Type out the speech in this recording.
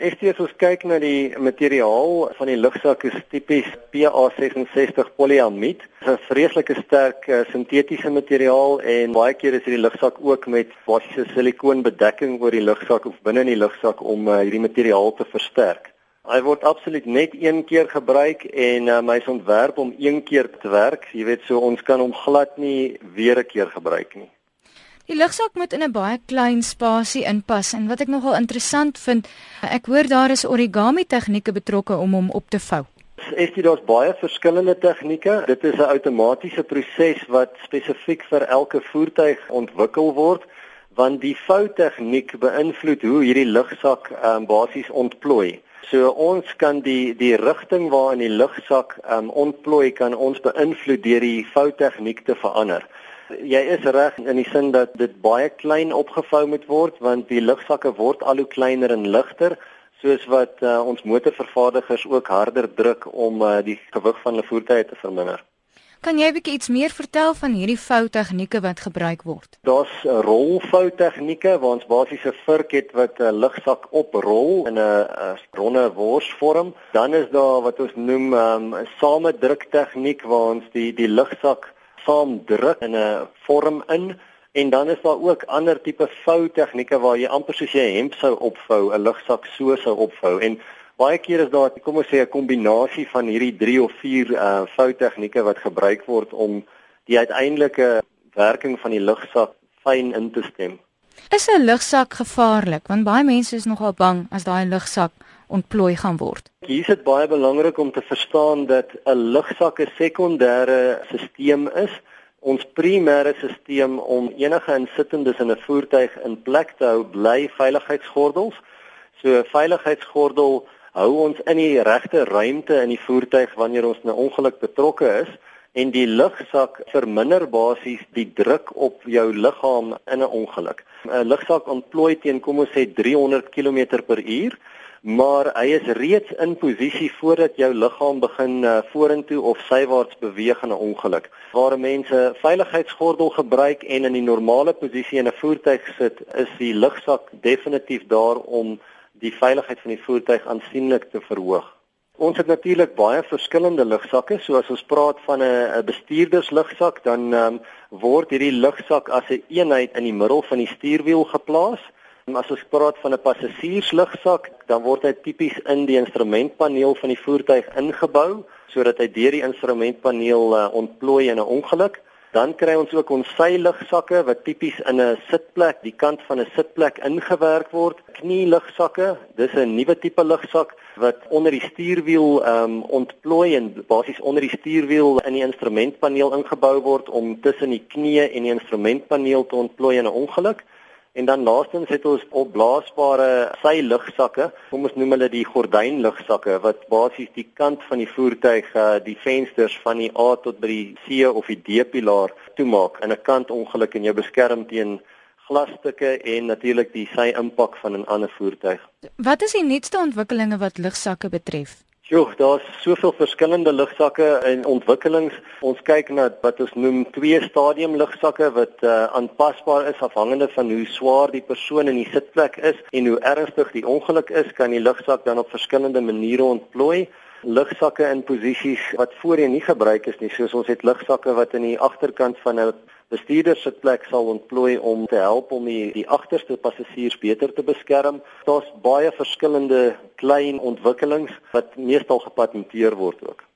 Estie as ons kyk na die materiaal van die lugsak is tipies PA66 polyamid. Dit is 'n vreeslike sterk uh, sintetiese materiaal en baie keer is hierdie lugsak ook met basiese silikoonbedekking oor die lugsak of binne in die lugsak om uh, hierdie materiaal te versterk. Hy word absoluut net een keer gebruik en uh, hy is ontwerp om een keer te werk. Jy weet so ons kan hom glad nie weer 'n keer gebruik nie. Die lugsak moet in 'n baie klein spasie inpas en wat ek nogal interessant vind, ek hoor daar is origami tegnieke betrokke om hom op te vou. Is dit daar's baie verskillende tegnieke. Dit is 'n outomatiese proses wat spesifiek vir elke voertuig ontwikkel word want die vou tegniek beïnvloed hoe hierdie lugsak um, basies ontplooi. So ons kan die die rigting waarin die lugsak um, ontplooi kan ons beïnvloed deur die vou tegniek te verander jy is reg in die sin dat dit baie klein opgevou moet word want die lugsakke word al hoe kleiner en ligter soos wat uh, ons motorvervaardigers ook harder druk om uh, die gewig van hulle voertuie te verminder. Kan jy 'n bietjie iets meer vertel van hierdie vou tegnieke wat gebruik word? Daar's rolvou tegnieke waar ons basies 'n vurk het wat 'n lugsak oprol in 'n ronde worsvorm. Dan is daar wat ons noem ehm, 'n um, samedruk tegniek waar ons die die lugsak saam druk in 'n vorm in en dan is daar ook ander tipe vou tegnieke waar jy amper soos jy 'n hemp sou opvou, 'n lugsak so sou opvou en baie keer is daar kom ons sê 'n kombinasie van hierdie 3 of 4 uh vou tegnieke wat gebruik word om die uiteindelike werking van die lugsak fyn in te stem. Is 'n lugsak gevaarlik? Want baie mense is nogal bang as daai lugsak ontplooi gaan word. Hier is dit baie belangrik om te verstaan dat 'n lugsak 'n sekondêre stelsel is. Ons primêre stelsel om enige insittendes in 'n voertuig in plek te hou, bly veiligheidsgordels. So 'n veiligheidsgordel hou ons in die regte ruimte in die voertuig wanneer ons 'n ongeluk betrokke is en die lugsak verminder basies die druk op jou liggaam in 'n ongeluk. 'n Lugsak ontplooi teen kom ons sê 300 km/h maar hy is reeds in posisie voordat jou liggaam begin uh, vorentoe of sywaarts beweeg in 'n ongeluk. Waar mense veiligheidsgordel gebruik en in die normale posisie in 'n voertuig sit, is die lugsak definitief daar om die veiligheid van die voertuig aansienlik te verhoog. Ons het natuurlik baie verskillende lugsakke, so as ons praat van 'n bestuurderslugsak, dan um, word hierdie lugsak as 'n een eenheid in die middel van die stuurwiel geplaas. As ons praat van 'n passasierslugsak, dan word hy tipies in die instrumentpaneel van die voertuig ingebou sodat hy deur die instrumentpaneel uh, ontplooi in 'n ongeluk. Dan kry ons ook ons seillugsakke wat tipies in 'n sitplek, die kant van 'n sitplek ingewerk word. Knielugsakke, dis 'n nuwe tipe lugsak wat onder die stuurwiel um, ontplooi en basies onder die stuurwiel in die instrumentpaneel ingebou word om tussen die knie en die instrumentpaneel te ontplooi in 'n ongeluk. En dan laastens het ons opblaasbare sy lugsakke, kom ons noem hulle die gordynlugsakke wat basies die kant van die voertuig, uh, die vensters van die A tot by die C of die D pilaar toemaak in 'n kantongeluk en jou beskerm teen glasstukke en natuurlik die sy impak van 'n ander voertuig. Wat is die nuutste ontwikkelinge wat lugsakke betref? Joh, daar's soveel verskillende lugsakke en ontwikkelings. Ons kyk na wat ons noem twee stadium lugsakke wat uh, aanpasbaar is afhangende van hoe swaar die persoon in die sitplek is en hoe ernstig die ongeluk is, kan die lugsak dan op verskillende maniere ontplooi. Lugsakke in posisies wat voorheen nie gebruik is nie, soos ons het lugsakke wat in die agterkant van 'n bestuurder se plek sal ontplooi om te help om die, die agterste passasiers beter te beskerm. Daar's baie verskillende klein ontwikkelings wat meestal gepatenteer word ook.